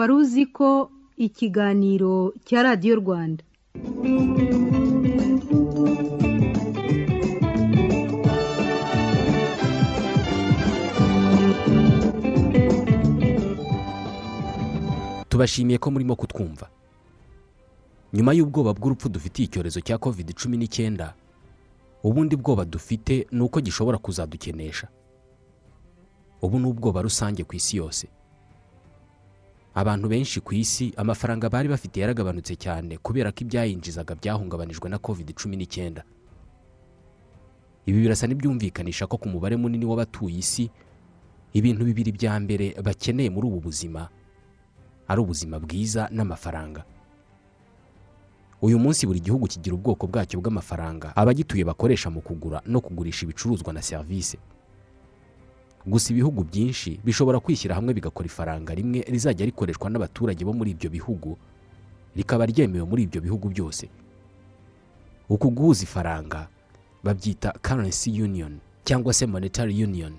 wari uzi ko ikiganiro cya radiyo rwanda. Tubashimiye ko murimo kutwumva. Nyuma y'ubwoba bw'urupfu dufitiye icyorezo cya covid cumi n'icyenda ubundi bwoba dufite ni uko gishobora kuzadukenesha. Ubu ni ubwoba rusange ku isi yose. Abantu benshi ku isi amafaranga bari bafite yaragabanutse cyane kubera ko ibyayinjizaga byahungabanijwe na covid cumi n'icyenda. Ibi birasa n'ibyumvikanisha ko ku mubare munini w'abatuye isi ibintu bibiri bya mbere bakeneye muri ubu buzima ari ubuzima bwiza n'amafaranga. Uyu munsi buri gihugu kigira ubwoko bwacyo bw'amafaranga abagituye bakoresha mu kugura no kugurisha ibicuruzwa na serivisi gusa ibihugu byinshi bishobora kwishyira hamwe bigakora ifaranga rimwe rizajya rikoreshwa n'abaturage bo muri ibyo bihugu rikaba ryemewe muri ibyo bihugu byose. Uku guhuza ifaranga babyita currency union cyangwa se monetary union.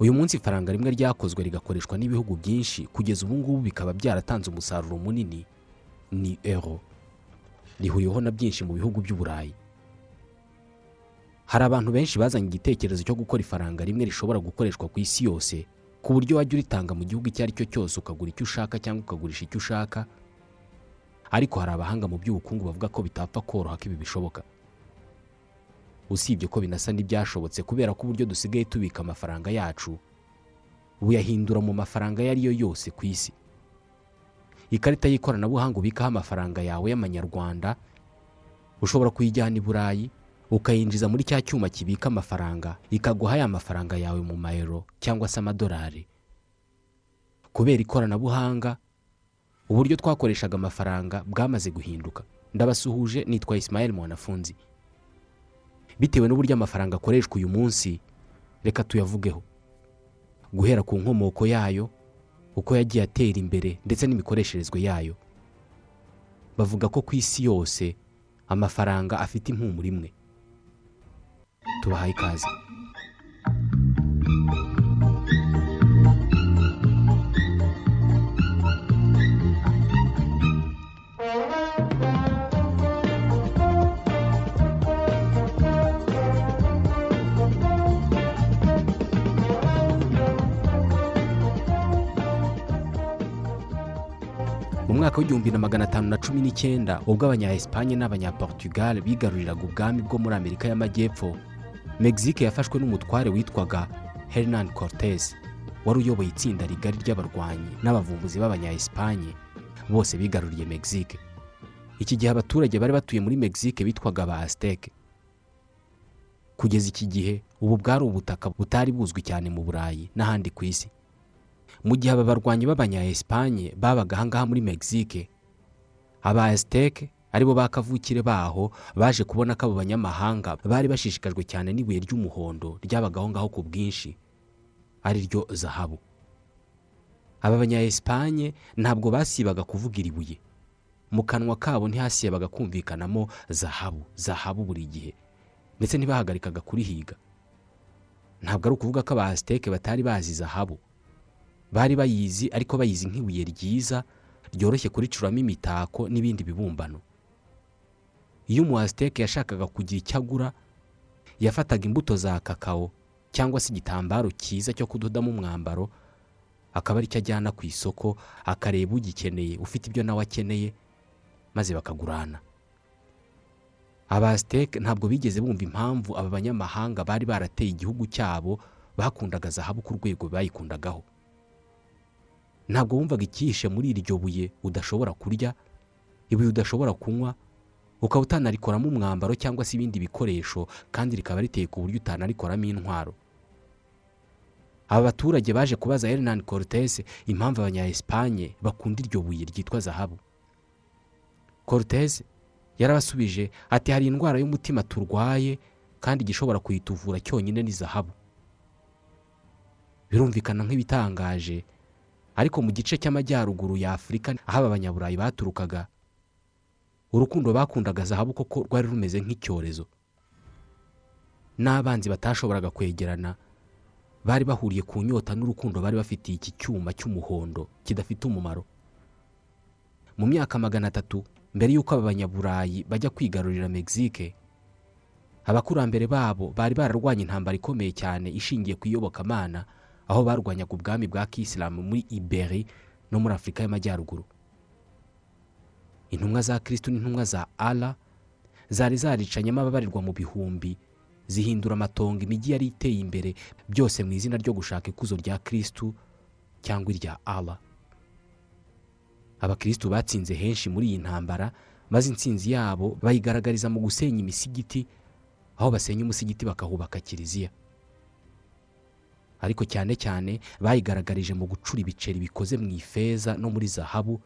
Uyu munsi ifaranga rimwe ryakozwe rigakoreshwa n'ibihugu byinshi kugeza ubu ngubu bikaba byaratanze umusaruro munini ni euro. Rihuriweho na byinshi mu bihugu by'uburayi hari abantu benshi bazanye igitekerezo cyo gukora ifaranga rimwe rishobora gukoreshwa ku isi yose ku buryo wajya uritanga mu gihugu icyo ari cyo cyose ukagura icyo ushaka cyangwa ukagurisha icyo ushaka. Ariko hari abahanga mu by'ubukungu bavuga ko bitapfa koroha ko ibi bishoboka. Usibye ko binasa n'ibyashobotse kubera ko uburyo dusigaye tubika amafaranga yacu buyahindura mu mafaranga ayo ari yo yose ku isi. Ikarita y'ikoranabuhanga ubikaho amafaranga yawe y'amanyarwanda ushobora kuyijyana i burayi ukayinjiza muri cya cyuma kibika amafaranga ikaguha ya mafaranga yawe mu mayero cyangwa se amadolari. Kubera ikoranabuhanga uburyo twakoreshaga amafaranga bwamaze guhinduka. Ndabasuhuje nitwa Ismael mwanafunzi. Bitewe n'uburyo amafaranga akoreshwa uyu munsi reka tuyavugeho. Guhera ku nkomoko yayo uko yagiye atera imbere ndetse n'imikoresherezwe yayo. Bavuga ko ku isi yose amafaranga afite impumuro imwe. Tubahaye ikaze mwaka w'igihumbi na magana atanu na cumi n'icyenda ubwo abanya n'abanyaportugal bigaruriraga ubwami bwo muri amerika y'amajyepfo. Mexique yafashwe n'umutware witwaga Hernan Cortez wari uyoboye itsinda rigari ry'abarwanyi n'abavumbuzi b'abanya Espagne bose bigaruriye mexique. Iki gihe abaturage bari batuye muri mexique bitwaga ba Aztec. Kugeza iki gihe ubu bwari ubutaka butari buzwi cyane mu burayi n'ahandi ku isi. Mu gihe aba barwanyi b'abanya Espagne babaga ahangaha muri mexique aba Aztec ari bo ba kavukire baho baje kubona ko abo banyamahanga bari bashishikajwe cyane n'ibuye ry'umuhondo ryabagaho ngaho ku bwinshi ari ryo zahabu. Aba banya Espagne ntabwo basibaga kuvuga iri buye mu kanwa kabo ntihasibaga kumvikanamo zahabu zahabu buri gihe ndetse ntibahagarikaga kurihiga. Ntabwo ari ukuvuga ko aba Aztec batari bazi zahabu. Bari bayizi ariko bayizi nk'ibuye ryiza ryoroshye kuricuramo imitako n'ibindi bibumbano. Iyo umu Aztec yashakaga kugira icyo agura yafataga imbuto za kakao cyangwa se igitambaro cyiza cyo kudodamo umwambaro akaba ari cyo ajyana ku isoko akareba ugikeneye ufite ibyo nawe akeneye maze bakagurana. Aba Aztec ntabwo bigeze bumva impamvu aba banyamahanga bari barateye igihugu cyabo bakundaga zahabu ku rwego bayikundagaho. Ntabwo wumvaga icyihishe muri iryo buye udashobora kurya ibuye udashobora kunywa ukaba utanarikoramo umwambaro cyangwa se ibindi bikoresho kandi rikaba riteye ku buryo utanarikoramo intwaro. Aba baturage baje kubaza Hernan Cortez impamvu abanya Espagne bakunda iryo buye ryitwa zahabu. Cortez yarabasubije ati hari indwara y'umutima turwaye kandi igishobora kuyituvura cyonyine ni zahabu. Birumvikana nk'ibitangaje ariko mu gice cy'amajyaruguru ya afurika aho aba banyaburayi baturukaga urukundo bakundaga zahabu koko rwari rumeze nk'icyorezo. N'abanzi batashoboraga kwegerana bari bahuriye ku nyota n'urukundo bari bafitiye iki cyuma cy'umuhondo kidafite umumaro. Mu myaka magana atatu mbere y'uko aba banyaburayi bajya kwigarurira mexique abakurambere babo bari bararwanya intambara ikomeye cyane ishingiye ku iyobokamana aho barwanyaga ubwami bwa kisilamu muri iberi no muri afurika y'amajyaruguru. Intumwa za kirisitu n'intumwa za ara zari zaricanyemo ababarirwa mu bihumbi. Zihindura amatongo imijyi yari iteye imbere. Byose mu izina ryo gushaka ikuzo rya kirisitu cyangwa irya ara abakirisitu batsinze henshi muri iyi ntambara maze intsinzi yabo bayigaragariza mu gusenya imisigiti aho basenya umusigiti bakahubaka kiliziya. Ariko cyane cyane bayigaragarije mu gucura ibiceri bikoze mu ifeza no muri zahabu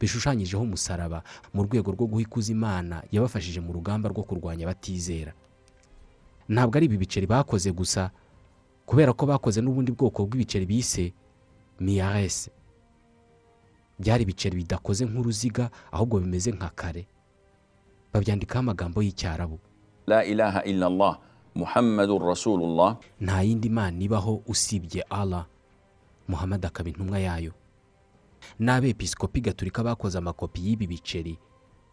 bishushanyijeho umusaraba mu rwego rwo guha ikuzo imana yabafashije mu rugamba rwo kurwanya batizera. Ntabwo ari ibi biceri bakoze gusa kubera ko bakoze n'ubundi bwoko bw'ibiceri bise miyarese byari ibiceri bidakoze nk'uruziga ahubwo bimeze nka kare. Babyandikaho amagambo y'icyarabu. La ilaha illallah muhammadu rasulullah. Nta yindi mana ibaho usibye ara muhammad akaba intumwa yayo. N'abepiskopi gaturika bakoze amakopi y'ibi biceri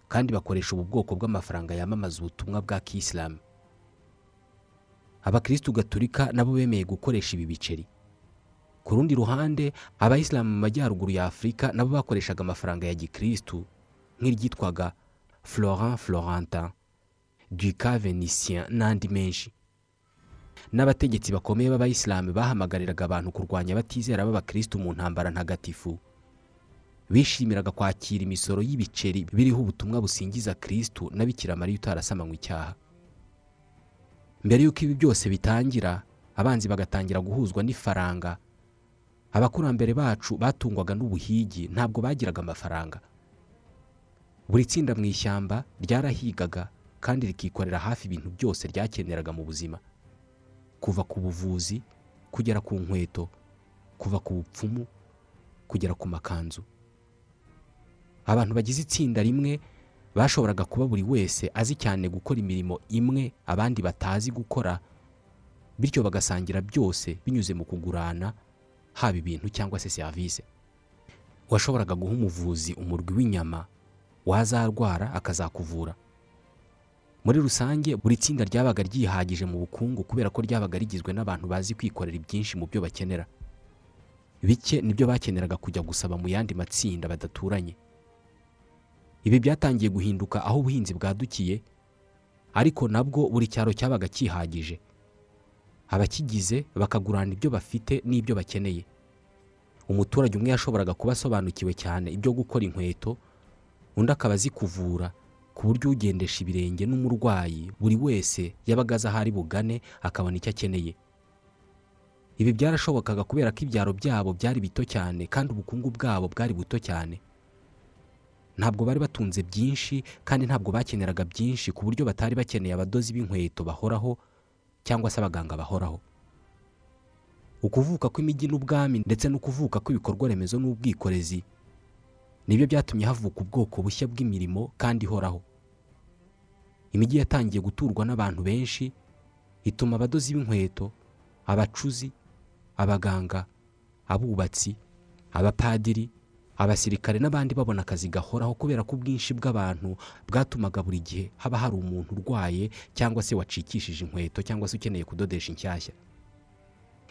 kandi bakoresha ubu bwoko bw'amafaranga yamamaza ubutumwa bwa kisilamu abakirisitu gaturika nabo bemeye gukoresha ibi biceri. Ku rundi ruhande abayisilamu mu majyaruguru ya afurika nabo bakoreshaga amafaranga ya gikirisitu nk'iryitwaga florent florentin duca venicien n'andi menshi. N'abategetsi bakomeye b'abayisilamu bahamagariraga abantu kurwanya abatizera b'abakirisitu mu ntambara ntagatifu. Bishimiraga kwakira imisoro y'ibiceri biriho ubutumwa busingiza kirisitu na mariya utarasamanywe icyaha. Mbere y'uko ibi byose bitangira abanzi bagatangira guhuzwa n'ifaranga. Abakurambere bacu batungwaga n'ubuhigi ntabwo bagiraga amafaranga. Buri tsinda mu ishyamba ryarahigaga kandi rikikorera hafi ibintu byose ryakeneraga mu buzima. Kuva ku buvuzi kugera ku nkweto kuva ku bupfumu kugera ku makanzu. Abantu bagize itsinda rimwe bashoboraga kuba buri wese azi cyane gukora imirimo imwe abandi batazi gukora bityo bagasangira byose binyuze mu kugurana haba ibintu cyangwa se serivisi washoboraga guha umuvuzi umurwi w'inyama wazarwara akazakuvura. Muri rusange buri tsinda ryabaga ryihagije mu bukungu kubera ko ryabaga rigizwe n'abantu bazi kwikorera ibyinshi mu byo bakenera. Bike ni byo bakeneraga kujya gusaba mu yandi matsinda badaturanye. Ibi byatangiye guhinduka aho ubuhinzi bwadukiye ariko nabwo buri cyaro cyabaga cyihagije. Abakigize bakagurana ibyo bafite n'ibyo bakeneye. Umuturage umwe yashoboraga kuba asobanukiwe cyane ibyo gukora inkweto undi akaba azi kuvura ku buryo ugendesha ibirenge n'umurwayi buri wese yabaga azi aho ari bugane akabona icyo akeneye. Ibi byarashobokaga kubera ko ibyaro byabo byari bito cyane kandi ubukungu bwabo bwari buto cyane. Ntabwo bari batunze byinshi kandi ntabwo bakeneraga byinshi ku buryo batari bakeneye abadozi b'inkweto bahoraho cyangwa se abaganga bahoraho. Ukuvuka kw'imijyi n'ubwami ndetse no kuvuka kw'ibikorwa remezo n'ubwikorezi ni byo byatumye havuka ubwoko bushya bw'imirimo kandi ihoraho. Imijyi yatangiye guturwa n'abantu benshi ituma abadozi b'inkweto abacuzi abaganga abubatsi abapadiri abasirikare n'abandi babona akazi gahoraho kubera ko ubwinshi bw'abantu bwatumaga buri gihe haba hari umuntu urwaye cyangwa se wacikishije inkweto cyangwa se ukeneye kudodesha inshyashya.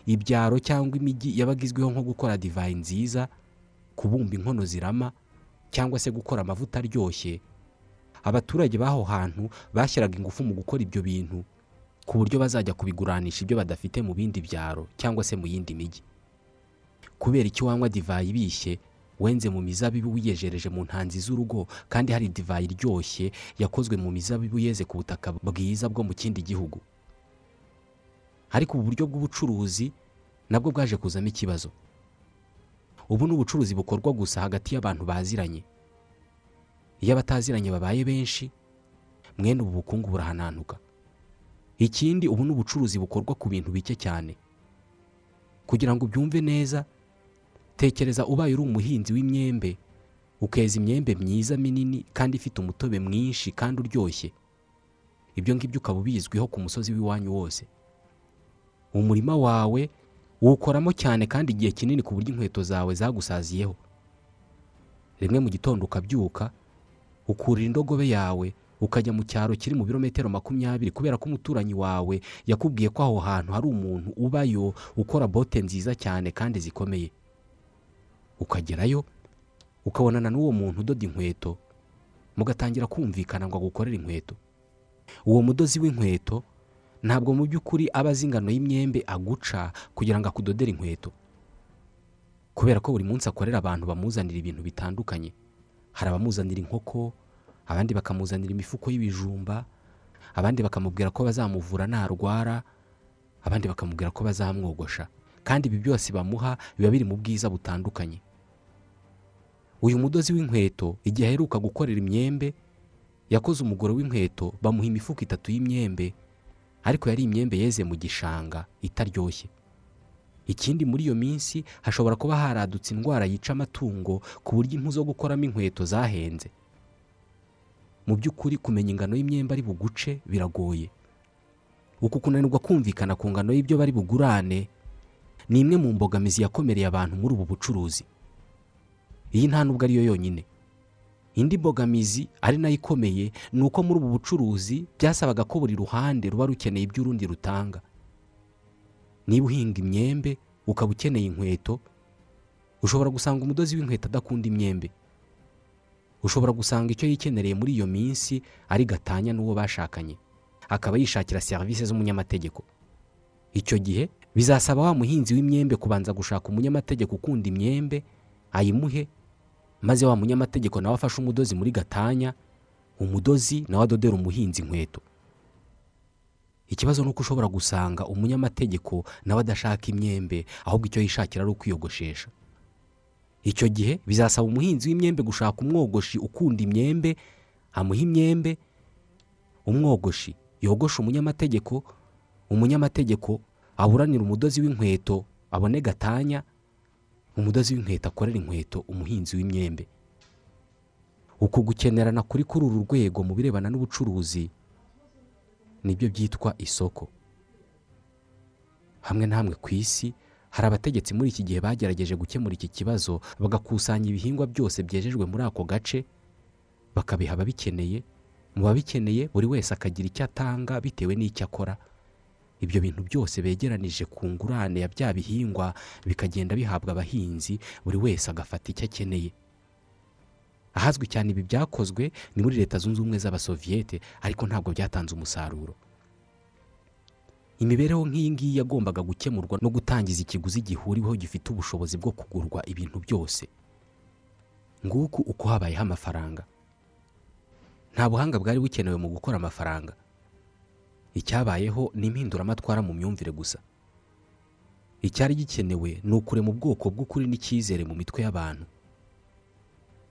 Ibyaro cyangwa imijyi yabaga izwiho nko gukora divayi nziza kubumba inkono zirama cyangwa se gukora amavuta aryoshye. Abaturage b'aho hantu bashyiraga ingufu mu gukora ibyo bintu ku buryo bazajya kubiguranisha ibyo badafite mu bindi byaro cyangwa se mu yindi mijyi kubera icyo wanywa divayi ibishye wenze mu mizabibu wiyejereje mu ntanzi z'urugo kandi hari divayi iryoshye yakozwe mu mizabibu yeze ku butaka bwiza bwo mu kindi gihugu. Ariko ubu buryo bw'ubucuruzi nabwo bwaje kuzamo ikibazo. Ubu ni ubucuruzi bukorwa gusa hagati y'abantu baziranye. Iyo abataziranye babaye benshi mwene ubu bukungu burahananuka. Ikindi ubu ni ubucuruzi bukorwa ku bintu bike cyane. Kugira ngo ubyumve neza tekereza ubaye uri umuhinzi w'imyembe ukeza imyembe myiza minini kandi ifite umutobe mwinshi kandi uryoshye. Ibyo ngibyo ukaba ubizwiho ku musozi w'iwanyu wose. Umurima wawe uwukoramo cyane kandi igihe kinini ku buryo inkweto zawe zagusaziyeho. Rimwe mu gitondo ukabyuka ukurira indogobe yawe ukajya mu cyaro kiri mu birometero makumyabiri kubera ko umuturanyi wawe yakubwiye ko aho hantu hari umuntu ubayo ukora bote nziza cyane kandi zikomeye. Ukagerayo ukabonana n'uwo muntu udoda inkweto mugatangira kumvikana ngo agukorere inkweto. Uwo mudozi w'inkweto ntabwo mu by'ukuri aba azi ingano y'imyembe aguca kugira ngo akudodere inkweto. Kubera ko buri munsi akorera abantu bamuzanira ibintu bitandukanye. Hari abamuzanira inkoko abandi bakamuzanira imifuko y'ibijumba abandi bakamubwira ko bazamuvura narwara abandi bakamubwira ko bazamwogosha. Kandi ibi byose bamuha biba biri mu bwiza butandukanye. Uyu mudozi w'inkweto igihe aheruka gukorera imyembe yakoze umugoro w'inkweto bamuha imifuka itatu y'imyembe ariko yari imyembe yeze mu gishanga itaryoshye. Ikindi muri iyo minsi hashobora kuba haradutse indwara yica amatungo ku buryo impu zo gukoramo inkweto zahenze. Mu by'ukuri kumenya ingano y'imyembe ari buguce biragoye. Uku kunanirwa kumvikana ku ngano y'ibyo bari bugurane ni imwe mu mbogamizi yakomereye abantu muri ubu bucuruzi. Iyi nta nubwo ariyo yonyine. Indi mbogamizi ari na yo ikomeye ni uko muri ubu bucuruzi byasabaga ko buri ruhande ruba rukeneye ibyo urundi rutanga. Niba uhinga imyembe ukaba ukeneye inkweto ushobora gusanga umudozi w'inkweto adakunda imyembe. Ushobora gusanga icyo yikenereye muri iyo minsi ari gatanya n'uwo bashakanye. Akaba yishakira serivisi z'umunyamategeko. Icyo gihe bizasaba wa muhinzi w'imyembe kubanza gushaka umunyamategeko ukunda imyembe ayimuhe maze wa munyamategeko nawe afashe umudozi muri gatanya umudozi nawe adodera umuhinzi inkweto. Ikibazo ni uko ushobora gusanga umunyamategeko nawe adashaka imyembe ahubwo icyo yishakira ari ukwiyogoshesha. Icyo gihe bizasaba umuhinzi w'imyembe gushaka umwogoshi ukunda imyembe amuha imyembe umwogoshi yogosha umunyamategeko umunyamategeko aburanira umudozi w'inkweto abone gatanya umudozi w'inkweto akorera inkweto umuhinzi w'imyembe. Uku gukenerana kuri kuri uru rwego mu birebana n'ubucuruzi ni byo byitwa isoko. Hamwe na hamwe ku isi hari abategetsi muri iki gihe bagerageje gukemura iki kibazo bagakusanya ibihingwa byose byejejwe muri ako gace bakabiha ababikeneye. Mu babikeneye buri wese akagira icyo atanga bitewe n'icyo akora. Ibyo bintu byose begeranije ku ngurane ya bya bihingwa bikagenda bihabwa abahinzi buri wese agafata icyo akeneye. Ahazwi cyane ibi byakozwe ni muri leta zunze ubumwe z'abasoviyete ariko ntabwo byatanze umusaruro. Imibereho nk'iyi ngiyi yagombaga gukemurwa no gutangiza ikiguzi gihuriweho gifite ubushobozi bwo kugurwa ibintu byose. Nguku uko habayeho amafaranga. Nta buhanga bwari bukenewe mu gukora amafaranga. Icyabayeho ni impinduramatwara mu myumvire gusa. Icyari gikenewe ni ukurema ubwoko bw'ukuri n'icyizere mu mitwe y'abantu.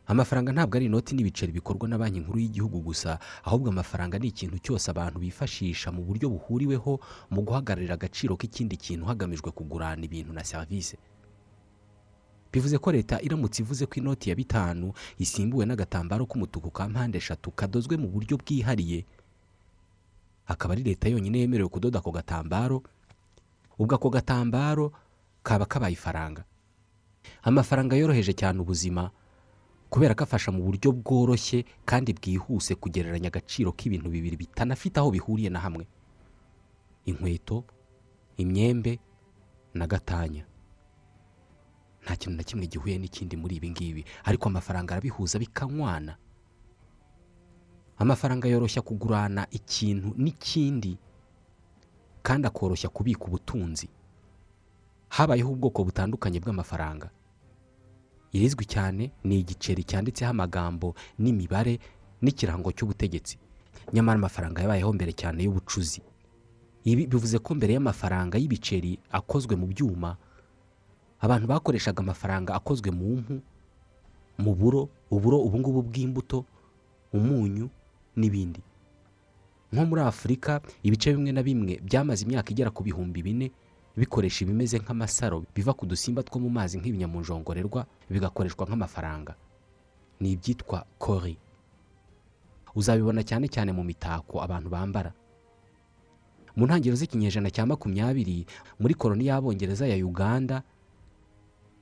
Amafaranga ntabwo ari inoti n'ibiceri bikorwa na banki nkuru y'igihugu gusa ahubwo amafaranga ni ikintu cyose abantu bifashisha mu buryo buhuriweho mu guhagararira agaciro k'ikindi kintu hagamijwe kugurana ibintu na serivisi bivuze ko leta iramutse ivuze ko inoti ya bitanu isimbuwe n'agatambaro k'umutuku ka mpande eshatu kadozwe mu buryo bwihariye akaba ari leta yonyine yemerewe kudoda ako gatambaro ubwo ako gatambaro kaba kabaye ifaranga. Amafaranga yoroheje cyane ubuzima kubera ko afasha mu buryo bworoshye kandi bwihuse kugereranya agaciro k'ibintu bibiri bitanafite aho bihuriye na hamwe. Inkweto imyembe na gatanya. Nta kintu na kimwe gihuye n'ikindi muri ibi ngibi. Ariko amafaranga arabihuza bikanywana. Amafaranga yoroshya kugurana ikintu n'ikindi kandi akoroshya kubika ubutunzi. Habayeho ubwoko butandukanye bw'amafaranga. Irizwi cyane ni igiceri cyanditseho amagambo n'imibare n'ikirango cy'ubutegetsi. Nyamara amafaranga yabayeho mbere cyane y'ubucuzi. Ibi bivuze ko mbere y'amafaranga y'ibiceri akozwe mu byuma abantu bakoreshaga amafaranga akozwe mu mpu mu buro uburo ubungubu bw'imbuto umunyu n'ibindi. Nko muri afurika ibice bimwe na bimwe byamaze imyaka igera ku bihumbi bine bikoresha ibimeze nk'amasaro biva ku dusimba two mu mazi nk'ibinyamunjongorerwa bigakoreshwa nk'amafaranga. Ni ibyitwa kori. Uzabibona cyane cyane mu mitako abantu bambara. Mu ntangiriro z'ikinyejana cya makumyabiri muri koroni y'abongereza ya uganda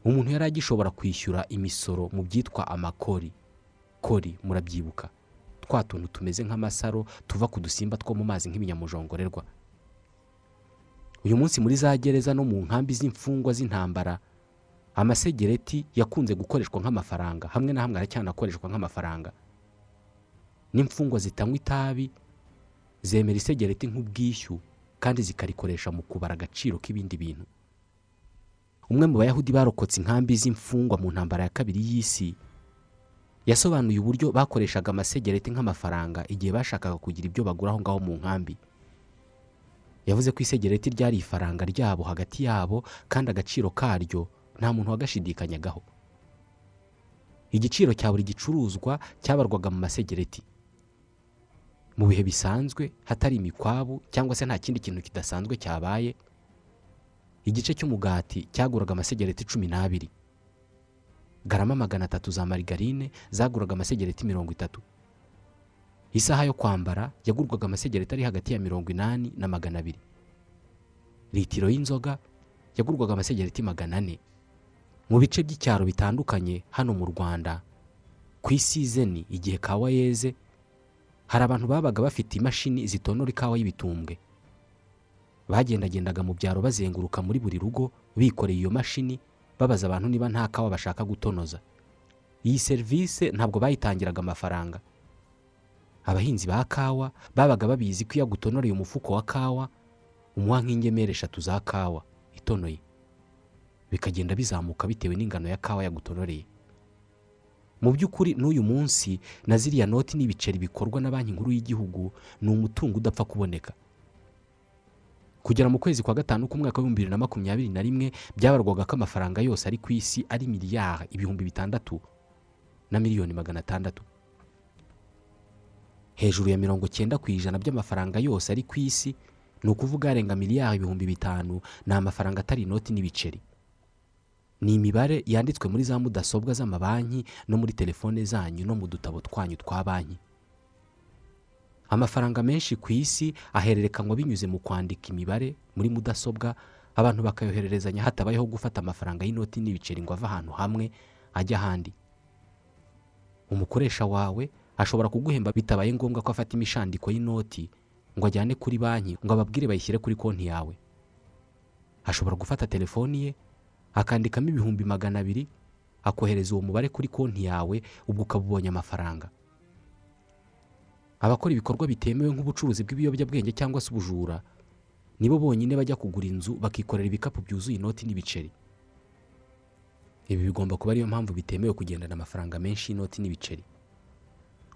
umuntu yari agishobora kwishyura imisoro mu byitwa amakori. Kori murabyibuka. Twa tuntu tumeze nk'amasaro tuva ku dusimba two mu mazi nk'ibinyamujongorerwa. Uyu munsi muri za gereza no mu nkambi z'imfungwa z'intambara amasegereti yakunze gukoreshwa nk'amafaranga hamwe na hamwe aracyanakoreshwa nk'amafaranga. N'imfungwa zitanywa itabi zemera isegereti nk'ubwishyu kandi zikarikoresha mu kubara agaciro k'ibindi bintu. Umwe mu bayahudi barokotse inkambi z'imfungwa mu ntambara ya kabiri y'isi yasobanuye uburyo bakoreshaga amasegereti nk'amafaranga igihe bashakaga kugira ibyo bagura aho ngaho mu nkambi. Yavuze ko isegereti ryari ifaranga ryabo hagati yabo kandi agaciro karyo nta muntu wagashidikanyagaho. Igiciro cya buri gicuruzwa cyabarwaga mu masegereti. Mu bihe bisanzwe hatari imikwabu cyangwa se nta kindi kintu kidasanzwe cyabaye igice cy'umugati cyaguraga amasegereti cumi n'abiri. Garama magana atatu za marigarine zaguraga amasegereti mirongo itatu. Isaha yo kwambara yagurwaga amasegereti ari hagati ya mirongo inani na magana abiri. Litiro y'inzoga yagurwaga amasegereti magana ane. Mu bice by'icyaro bitandukanye hano mu rwanda ku isizeni igihe kawa yeze hari abantu babaga bafite imashini zitonora ikawa y'ibitumbwe. Bagendagendaga mu byaro bazenguruka muri buri rugo bikoreye iyo mashini babaza abantu niba nta kawa bashaka gutonoza. Iyi serivisi ntabwo bayitangiraga amafaranga. Abahinzi ba kawa babaga babizi ko iyo agutonoreye umufuko wa kawa umuha nk'ingemeri eshatu za kawa itonoye. Bikagenda bizamuka bitewe n'ingano ya kawa yagutonoreye. Mu by'ukuri n'uyu munsi na ziriya noti n'ibiceri bikorwa na banki nkuru y'igihugu ni umutungo udapfa kuboneka. Kugera mu kwezi kwa gatanu k'umwaka w'ibihumbi bibiri na makumyabiri na rimwe byabarwaga ko amafaranga yose ari ku isi ari miliyari ibihumbi bitandatu na miliyoni magana atandatu. Hejuru ya mirongo cyenda ku ijana by'amafaranga yose ari ku isi ni ukuvuga arenga miliyari ibihumbi bitanu ni amafaranga atari inoti n'ibiceri. Ni imibare yanditswe muri za mudasobwa z'amabanki no muri telefone zanyu no mu dutabo twanyu twa banki. Amafaranga menshi ku isi ahererekanywa binyuze mu kwandika imibare muri mudasobwa abantu bakayohererezanya hatabayeho gufata amafaranga y'inoti n'ibiceri ngo ave ahantu hamwe ajya ahandi. Umukoresha wawe ashobora kuguhemba bitabaye ngombwa ko afata imishandiko y'inoti ngo ajyane kuri banki ngo ababwire bayishyire kuri konti yawe. Ashobora gufata telefoni ye akandikamo ibihumbi magana abiri akohereza uwo mubare kuri konti yawe ubwo ukaba ubonye amafaranga. Abakora ibikorwa bitemewe nk'ubucuruzi bw'ibiyobyabwenge cyangwa se ubujura nibo bonyine bajya kugura inzu bakikorera ibikapu byuzuye inoti n'ibiceri. Ibi bigomba kuba ariyo mpamvu bitemewe kugendana amafaranga menshi y'inoti n'ibiceri.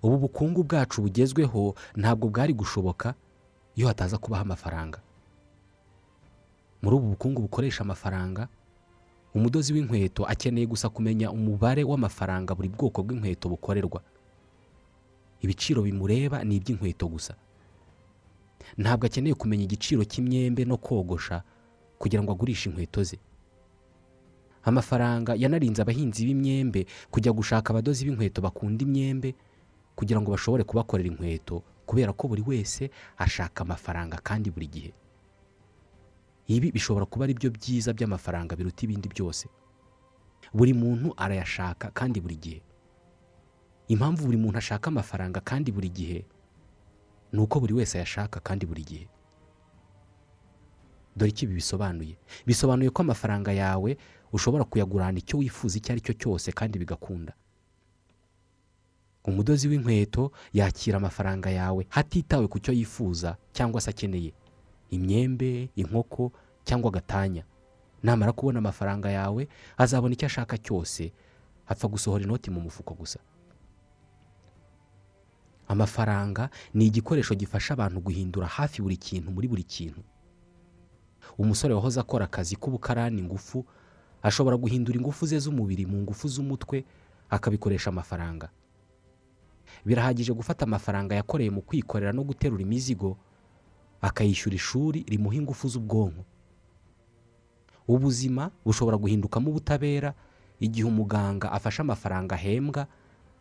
Ubu bukungu bwacu bugezweho ntabwo bwari gushoboka iyo hataza kubaho amafaranga. Muri ubu bukungu bukoresha amafaranga umudozi w'inkweto akeneye gusa kumenya umubare w'amafaranga buri bwoko bw'inkweto bukorerwa. Ibiciro bimureba ni iby'inkweto gusa. Ntabwo akeneye kumenya igiciro cy'imyembe no kogosha kugira ngo agurishe inkweto ze. Amafaranga yanarinze abahinzi b'imyembe kujya gushaka abadozi b'inkweto bakunda imyembe kugira ngo bashobore kubakorera inkweto kubera ko buri wese ashaka amafaranga kandi buri gihe. Ibi bishobora kuba ari byo byiza by'amafaranga biruta ibindi byose. Buri muntu arayashaka kandi buri gihe. Impamvu buri muntu ashaka amafaranga kandi buri gihe ni uko buri wese ayashaka kandi buri gihe. Dore icyo ibi bisobanuye. Bisobanuye ko amafaranga yawe ushobora kuyagurana icyo wifuza icyo ari cyo cyose kandi bigakunda. Umudozi w'inkweto yakira amafaranga yawe hatitawe ku cyo yifuza cyangwa se akeneye. Imyembe inkoko cyangwa agatanya. Namara kubona amafaranga yawe azabona icyo ashaka cyose. Apfa gusohora inoti mu mufuko gusa. Amafaranga ni igikoresho gifasha abantu guhindura hafi buri kintu muri buri kintu. Umusore wahoze akora akazi k'ubukarani ingufu ashobora guhindura ingufu ze z'umubiri mu ngufu z'umutwe akabikoresha amafaranga. Birahagije gufata amafaranga yakoreye mu kwikorera no guterura imizigo akayishyura ishuri rimuha ingufu z'ubwonko. Ubuzima bushobora guhindukamo ubutabera igihe umuganga afashe amafaranga ahembwa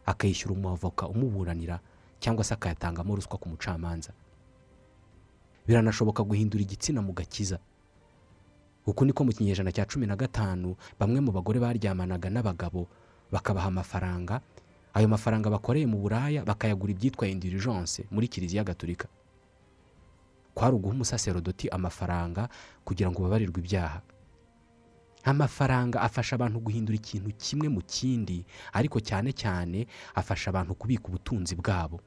akayishyura umwavoka umuburanira cyangwa se akayatangamo ruswa ku mucamanza. Biranashoboka guhindura igitsina mu gakiza. Uku niko mu kinyejana cya cumi na gatanu bamwe mu bagore baryamanaga n'abagabo bakabaha amafaranga. Ayo mafaranga bakoreye mu buraya bakayagura ibyitwa indirijanse muri kiliziya gatolika. Kwari uguha umusaserodoti amafaranga kugira ngo babarirwe ibyaha. Amafaranga afasha abantu guhindura ikintu kimwe mu kindi ariko cyane cyane afasha abantu kubika ubutunzi bwabo.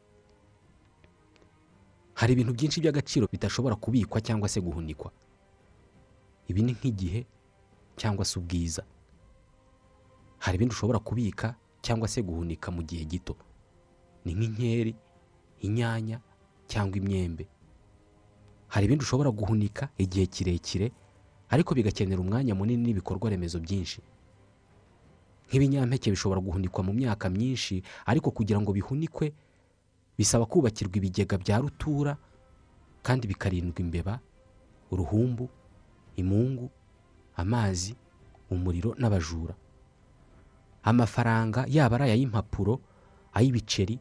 Hari ibintu byinshi by'agaciro bidashobora kubikwa cyangwa se guhunikwa. Ibi ni nk'igihe cyangwa se ubwiza. Hari ibindi ushobora kubika cyangwa se guhunika mu gihe gito. Ni nk'inkeri inyanya cyangwa imyembe. Hari ibindi ushobora guhunika igihe kirekire ariko bigakenera umwanya munini n'ibikorwa remezo byinshi. Nk'ibinyampeke bishobora guhunikwa mu myaka myinshi ariko kugira ngo bihunikwe bisaba kubakirwa ibigega bya rutura kandi bikarindwa imbeba uruhumbu imungu amazi umuriro n'abajura. Amafaranga yaba ari ay'impapuro ay'ibiceri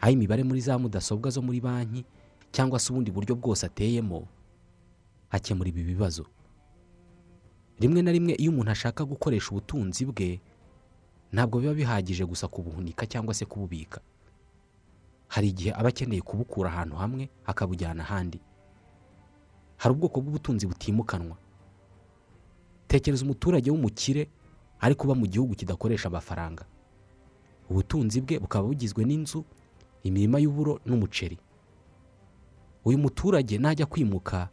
ay'imibare muri za mudasobwa zo muri banki cyangwa se ubundi buryo bwose ateyemo akemura ibi bibazo. Rimwe na rimwe iyo umuntu ashaka gukoresha ubutunzi bwe ntabwo biba bihagije gusa kubuhunika cyangwa se kububika. Hari igihe aba akeneye kubukura ahantu hamwe akabujyana ahandi. Hari ubwoko bw'ubutunzi butimukanwa. Tekereza umuturage w'umukire ari kuba mu gihugu kidakoresha amafaranga. Ubutunzi bwe bukaba bugizwe n'inzu imirima y'uburo n'umuceri. Uyu muturage najya kwimuka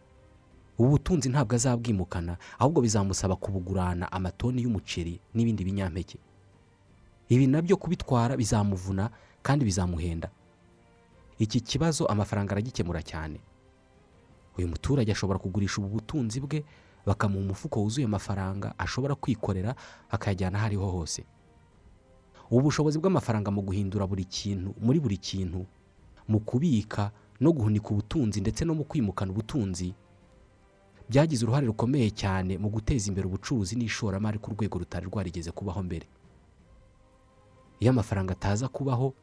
ubu butunzi ntabwo azabwimukana ahubwo bizamusaba kubugurana amatoni y'umuceri n'ibindi binyampeke. Ibi na byo kubitwara bizamuvuna kandi bizamuhenda. Iki kibazo amafaranga aragikemura cyane. Uyu muturage ashobora kugurisha ubu butunzi bwe bakamuha umufuko wuzuye amafaranga ashobora kwikorera akayajyana aho ariho hose. Ubu bushobozi bw'amafaranga mu guhindura buri kintu muri buri kintu mu kubika no guhunika ubutunzi ndetse no mu kwimukana ubutunzi byagize uruhare rukomeye cyane mu guteza imbere ubucuruzi n'ishoramari ku rwego rutari rwarigeze kubaho mbere. Iyo amafaranga ataza kubaho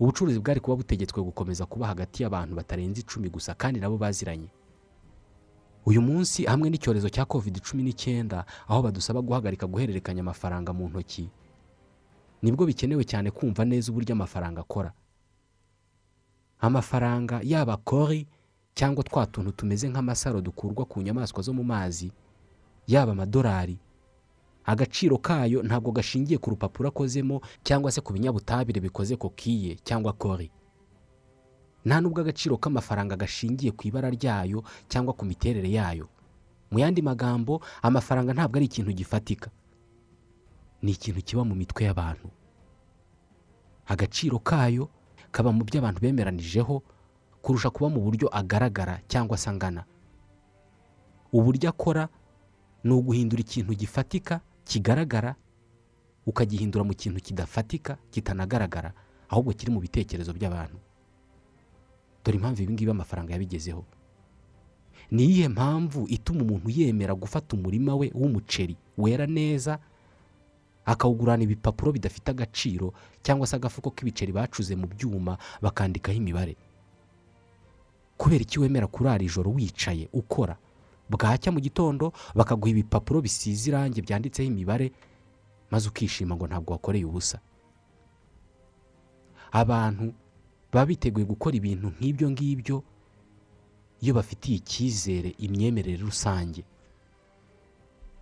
ubucuruzi bwari kuba butegetswe gukomeza kuba hagati y'abantu batarenze icumi gusa kandi nabo baziranye. Uyu munsi hamwe n'icyorezo cya covid cumi n'icyenda aho badusaba guhagarika guhererekanya amafaranga mu ntoki. Nibwo bikenewe cyane kumva neza uburyo amafaranga akora. Amafaranga yaba kori cyangwa twa tuntu tumeze nk'amasaro dukurwa ku nyamaswa zo mu mazi yaba amadolari agaciro kayo ntabwo gashingiye ku rupapuro akozemo cyangwa se ku binyabutabire bikoze kokiye cyangwa kori. Nta n'ubwo agaciro k'amafaranga gashingiye ku ibara ryayo cyangwa ku miterere yayo. Mu yandi magambo amafaranga ntabwo ari ikintu gifatika. Ni ikintu kiba mu mitwe y'abantu. Agaciro kayo kaba mu byo abantu bemeranijeho kurusha kuba mu buryo agaragara cyangwa se angana. Uburyo akora ni uguhindura ikintu gifatika kigaragara ukagihindura mu kintu kidafatika kitanagaragara ahubwo kiri mu bitekerezo by'abantu. Dore impamvu ibi ngibi amafaranga yabigezeho. Ni iyihe mpamvu ituma umuntu yemera gufata umurima we w'umuceri wera neza akawugurana ibipapuro bidafite agaciro cyangwa se agafuko k'ibiceri bacuze mu byuma bakandikaho imibare? Kubera iki wemera kurara ijoro wicaye ukora bwacya mu gitondo bakaguha ibipapuro bisize irangi byanditseho imibare maze ukishima ngo ntabwo wakoreye ubusa. Abantu baba biteguye gukora ibintu nk'ibyo ngibyo iyo bafitiye icyizere imyemerere rusange.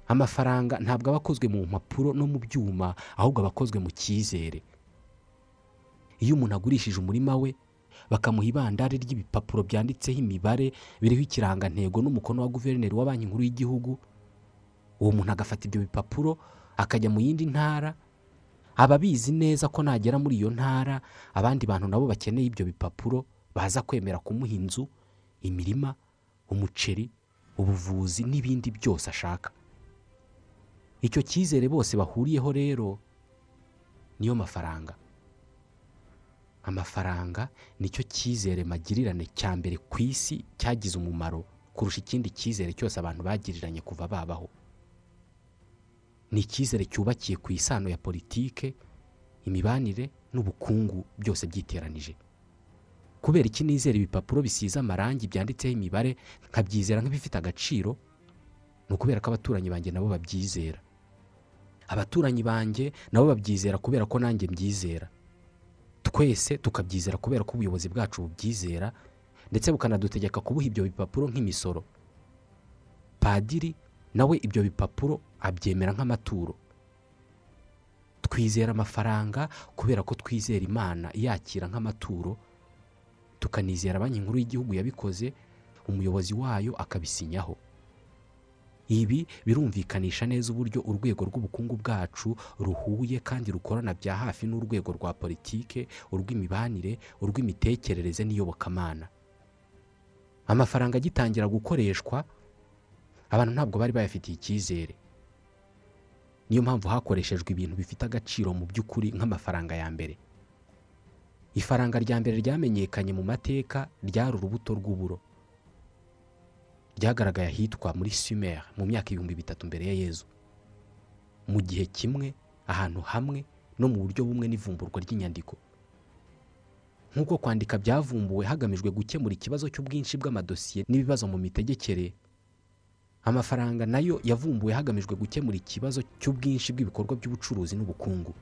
Amafaranga ntabwo aba akozwe mu mpapuro no mu byuma ahubwo aba akozwe mu cyizere. Iyo umuntu agurishije umurima we bakamuha ibandari ry'ibipapuro byanditseho imibare biriho ikirangantego n'umukono wa guverineri wa banki nkuru y'igihugu. Uwo muntu agafata ibyo bipapuro akajya mu yindi ntara. Aba abizi neza ko nagera muri iyo ntara abandi bantu nabo bakeneye ibyo bipapuro baza kwemera kumuha inzu imirima umuceri ubuvuzi n'ibindi byose ashaka. Icyo cyizere bose bahuriyeho rero niyo mafaranga. Amafaranga ni cyo cyizere magirirane cya mbere ku isi cyagize umumaro kurusha ikindi cyizere cyose abantu bagiriranye kuva babaho. Ni icyizere cyubakiye ku isano ya politike imibanire n'ubukungu byose byiteranije. Kubera iki nizera ibipapuro bisize amarangi byanditseho imibare nkabyizera nk'ibifite agaciro ni ukubera ko abaturanyi banjye nabo babyizera. Abaturanyi banjye nabo babyizera kubera ko nanjye mbyizera. Twese tukabyizera kubera ko ubuyobozi bwacu bubyizera ndetse bukanadutegeka kubuha ibyo bipapuro nk'imisoro. Padiri nawe ibyo bipapuro abyemera nk'amaturo. Twizera amafaranga kubera ko twizera imana yakira nk'amaturo. Tukanizera banki nkuru y'igihugu yabikoze umuyobozi wayo akabisinyaho. Ibi birumvikanisha neza uburyo urwego rw'ubukungu bwacu ruhuye kandi rukorana bya hafi n'urwego rwa politike urw'imibanire urw'imitekerereze n'iyobokamana. Amafaranga agitangira gukoreshwa abantu ntabwo bari bayafitiye icyizere. Niyo mpamvu hakoreshejwe ibintu bifite agaciro mu by'ukuri nk'amafaranga ya mbere. Ifaranga rya mbere ryamenyekanye mu mateka ryari urubuto rw'uburo. Ryagaragaye ahitwa muri sumeri mu myaka ibihumbi bitatu mbere ya yezu. Mu gihe kimwe ahantu hamwe no mu buryo bumwe n'ivumburwa ry'inyandiko. Nk'uko kwandika byavumbuwe hagamijwe gukemura ikibazo cy'ubwinshi bw'amadosiye n'ibibazo mu mitegekere amafaranga na yo yavumbuwe hagamijwe gukemura ikibazo cy'ubwinshi bw'ibikorwa by'ubucuruzi n'ubukungu.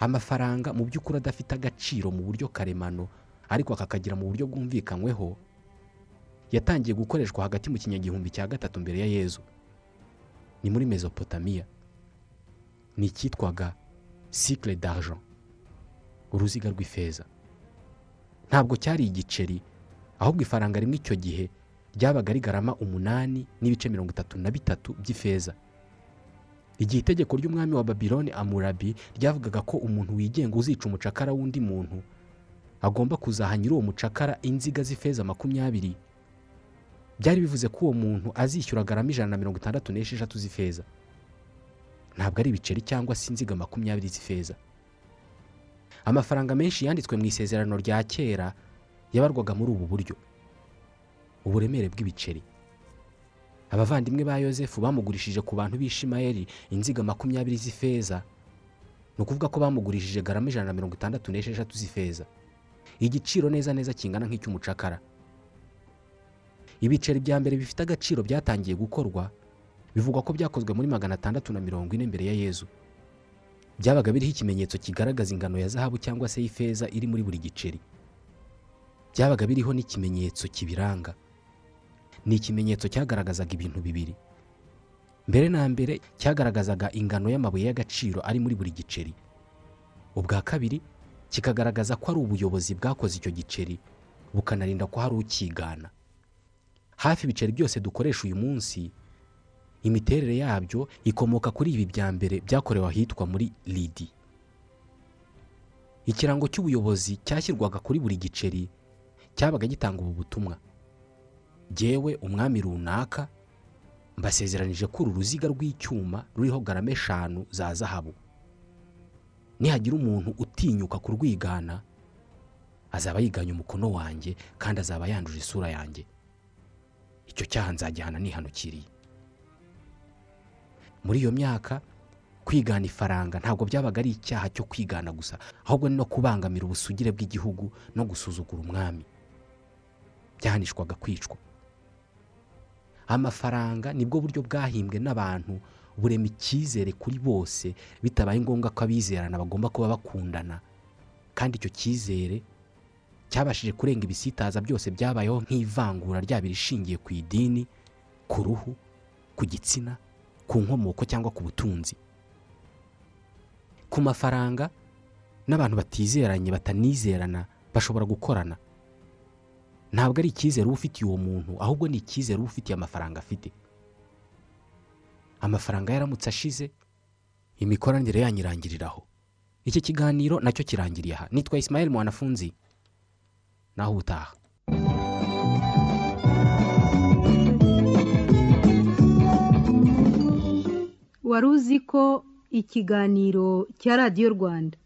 Amafaranga mu by'ukuri adafite agaciro mu buryo karemano ariko akakagira mu buryo bwumvikanyweho yatangiye gukoreshwa hagati mu kinyagihumbi cya gatatu mbere ya yezu. Ni muri mesopotamiya ni icyitwaga sikire d'argent uruziga rw'ifeza. Ntabwo cyari igiceri ahubwo ifaranga rimwe icyo gihe ryabaga rigarama umunani n'ibice mirongo itatu na bitatu by'ifeza. Igihe itegeko ry'umwami wa babiloni amurabi ryavugaga ko umuntu wigenga uzica umucakara w'undi muntu agomba kuzaha nyiri uwo mucakara inziga z'ifeza makumyabiri byari bivuze ko uwo muntu azishyura garama ijana na mirongo itandatu n'esheshatu z'ifeza. Ntabwo ari ibiceri cyangwa se inziga makumyabiri z'ifeza. Amafaranga menshi yanditswe mu isezerano rya kera yabarwaga muri ubu buryo. Uburemere bw'ibiceri. Abavandimwe ba yosefu bamugurishije ku bantu b'ishimayeli inziga makumyabiri z'ifeza. Ni ukuvuga ko bamugurishije garama ijana na mirongo itandatu n'esheshatu z'ifeza. Igiciro neza neza kingana nk'icy'umucakara. Ibiceri bya mbere bifite agaciro byatangiye gukorwa bivugwa ko byakozwe muri magana atandatu na mirongo ine mbere ya yezu. Byabaga biriho ikimenyetso kigaragaza ingano ya zahabu cyangwa se y'ifeza iri muri buri giceri. Byabaga biriho n'ikimenyetso kibiranga. Ni ikimenyetso cyagaragazaga ibintu bibiri. Mbere na mbere cyagaragazaga ingano y'amabuye y'agaciro ari muri buri giceri. Ubwa kabiri kikagaragaza ko ari ubuyobozi bwakoze icyo giceri bukanarinda ko hari ukigana. Hafi ibiceri byose dukoresha uyu munsi imiterere yabyo ikomoka kuri ibi bya mbere byakorewe ahitwa muri lidi ikirango cy'ubuyobozi cyashyirwaga kuri buri giceri cyabaga gitanga ubu butumwa. Jyewe umwami runaka mbasezeranije ko uru ruziga rw'icyuma ruriho garama eshanu za zahabu. Nihagira umuntu utinyuka kurwigana azaba yiganye umukono wanjye kandi azaba yanduje isura yanjye. Icyo cyaha nzagihana nihanukiriye. Muri iyo myaka kwigana ifaranga ntabwo byabaga ari icyaha cyo kwigana gusa ahubwo ni no kubangamira ubusugire bw'igihugu no gusuzugura umwami. Byahanishwaga kwicwa. Amafaranga ni bwo buryo bwahimbwe n'abantu burema icyizere kuri bose bitabaye ngombwa ko abizerana bagomba kuba bakundana. Kandi icyo cyizere cyabashije kurenga ibisitaza byose byabayeho nk'ivangura ryaba irishingiye ku idini ku ruhu ku gitsina ku nkomoko cyangwa ku butunzi. Ku mafaranga n'abantu batizeranye batanizerana bashobora gukorana. Ntabwo ari icyizere uba ufitiye uwo muntu ahubwo ni icyizere uba ufitiye amafaranga afite. Amafaranga yaramutse ashize imikoranire yanyu irangiriraho iki kiganiro na cyo kirangiriye aha. Nitwa Ismael mwanafunzi. Naho ubutaha wari uzi ko ikiganiro cya radiyo rwanda.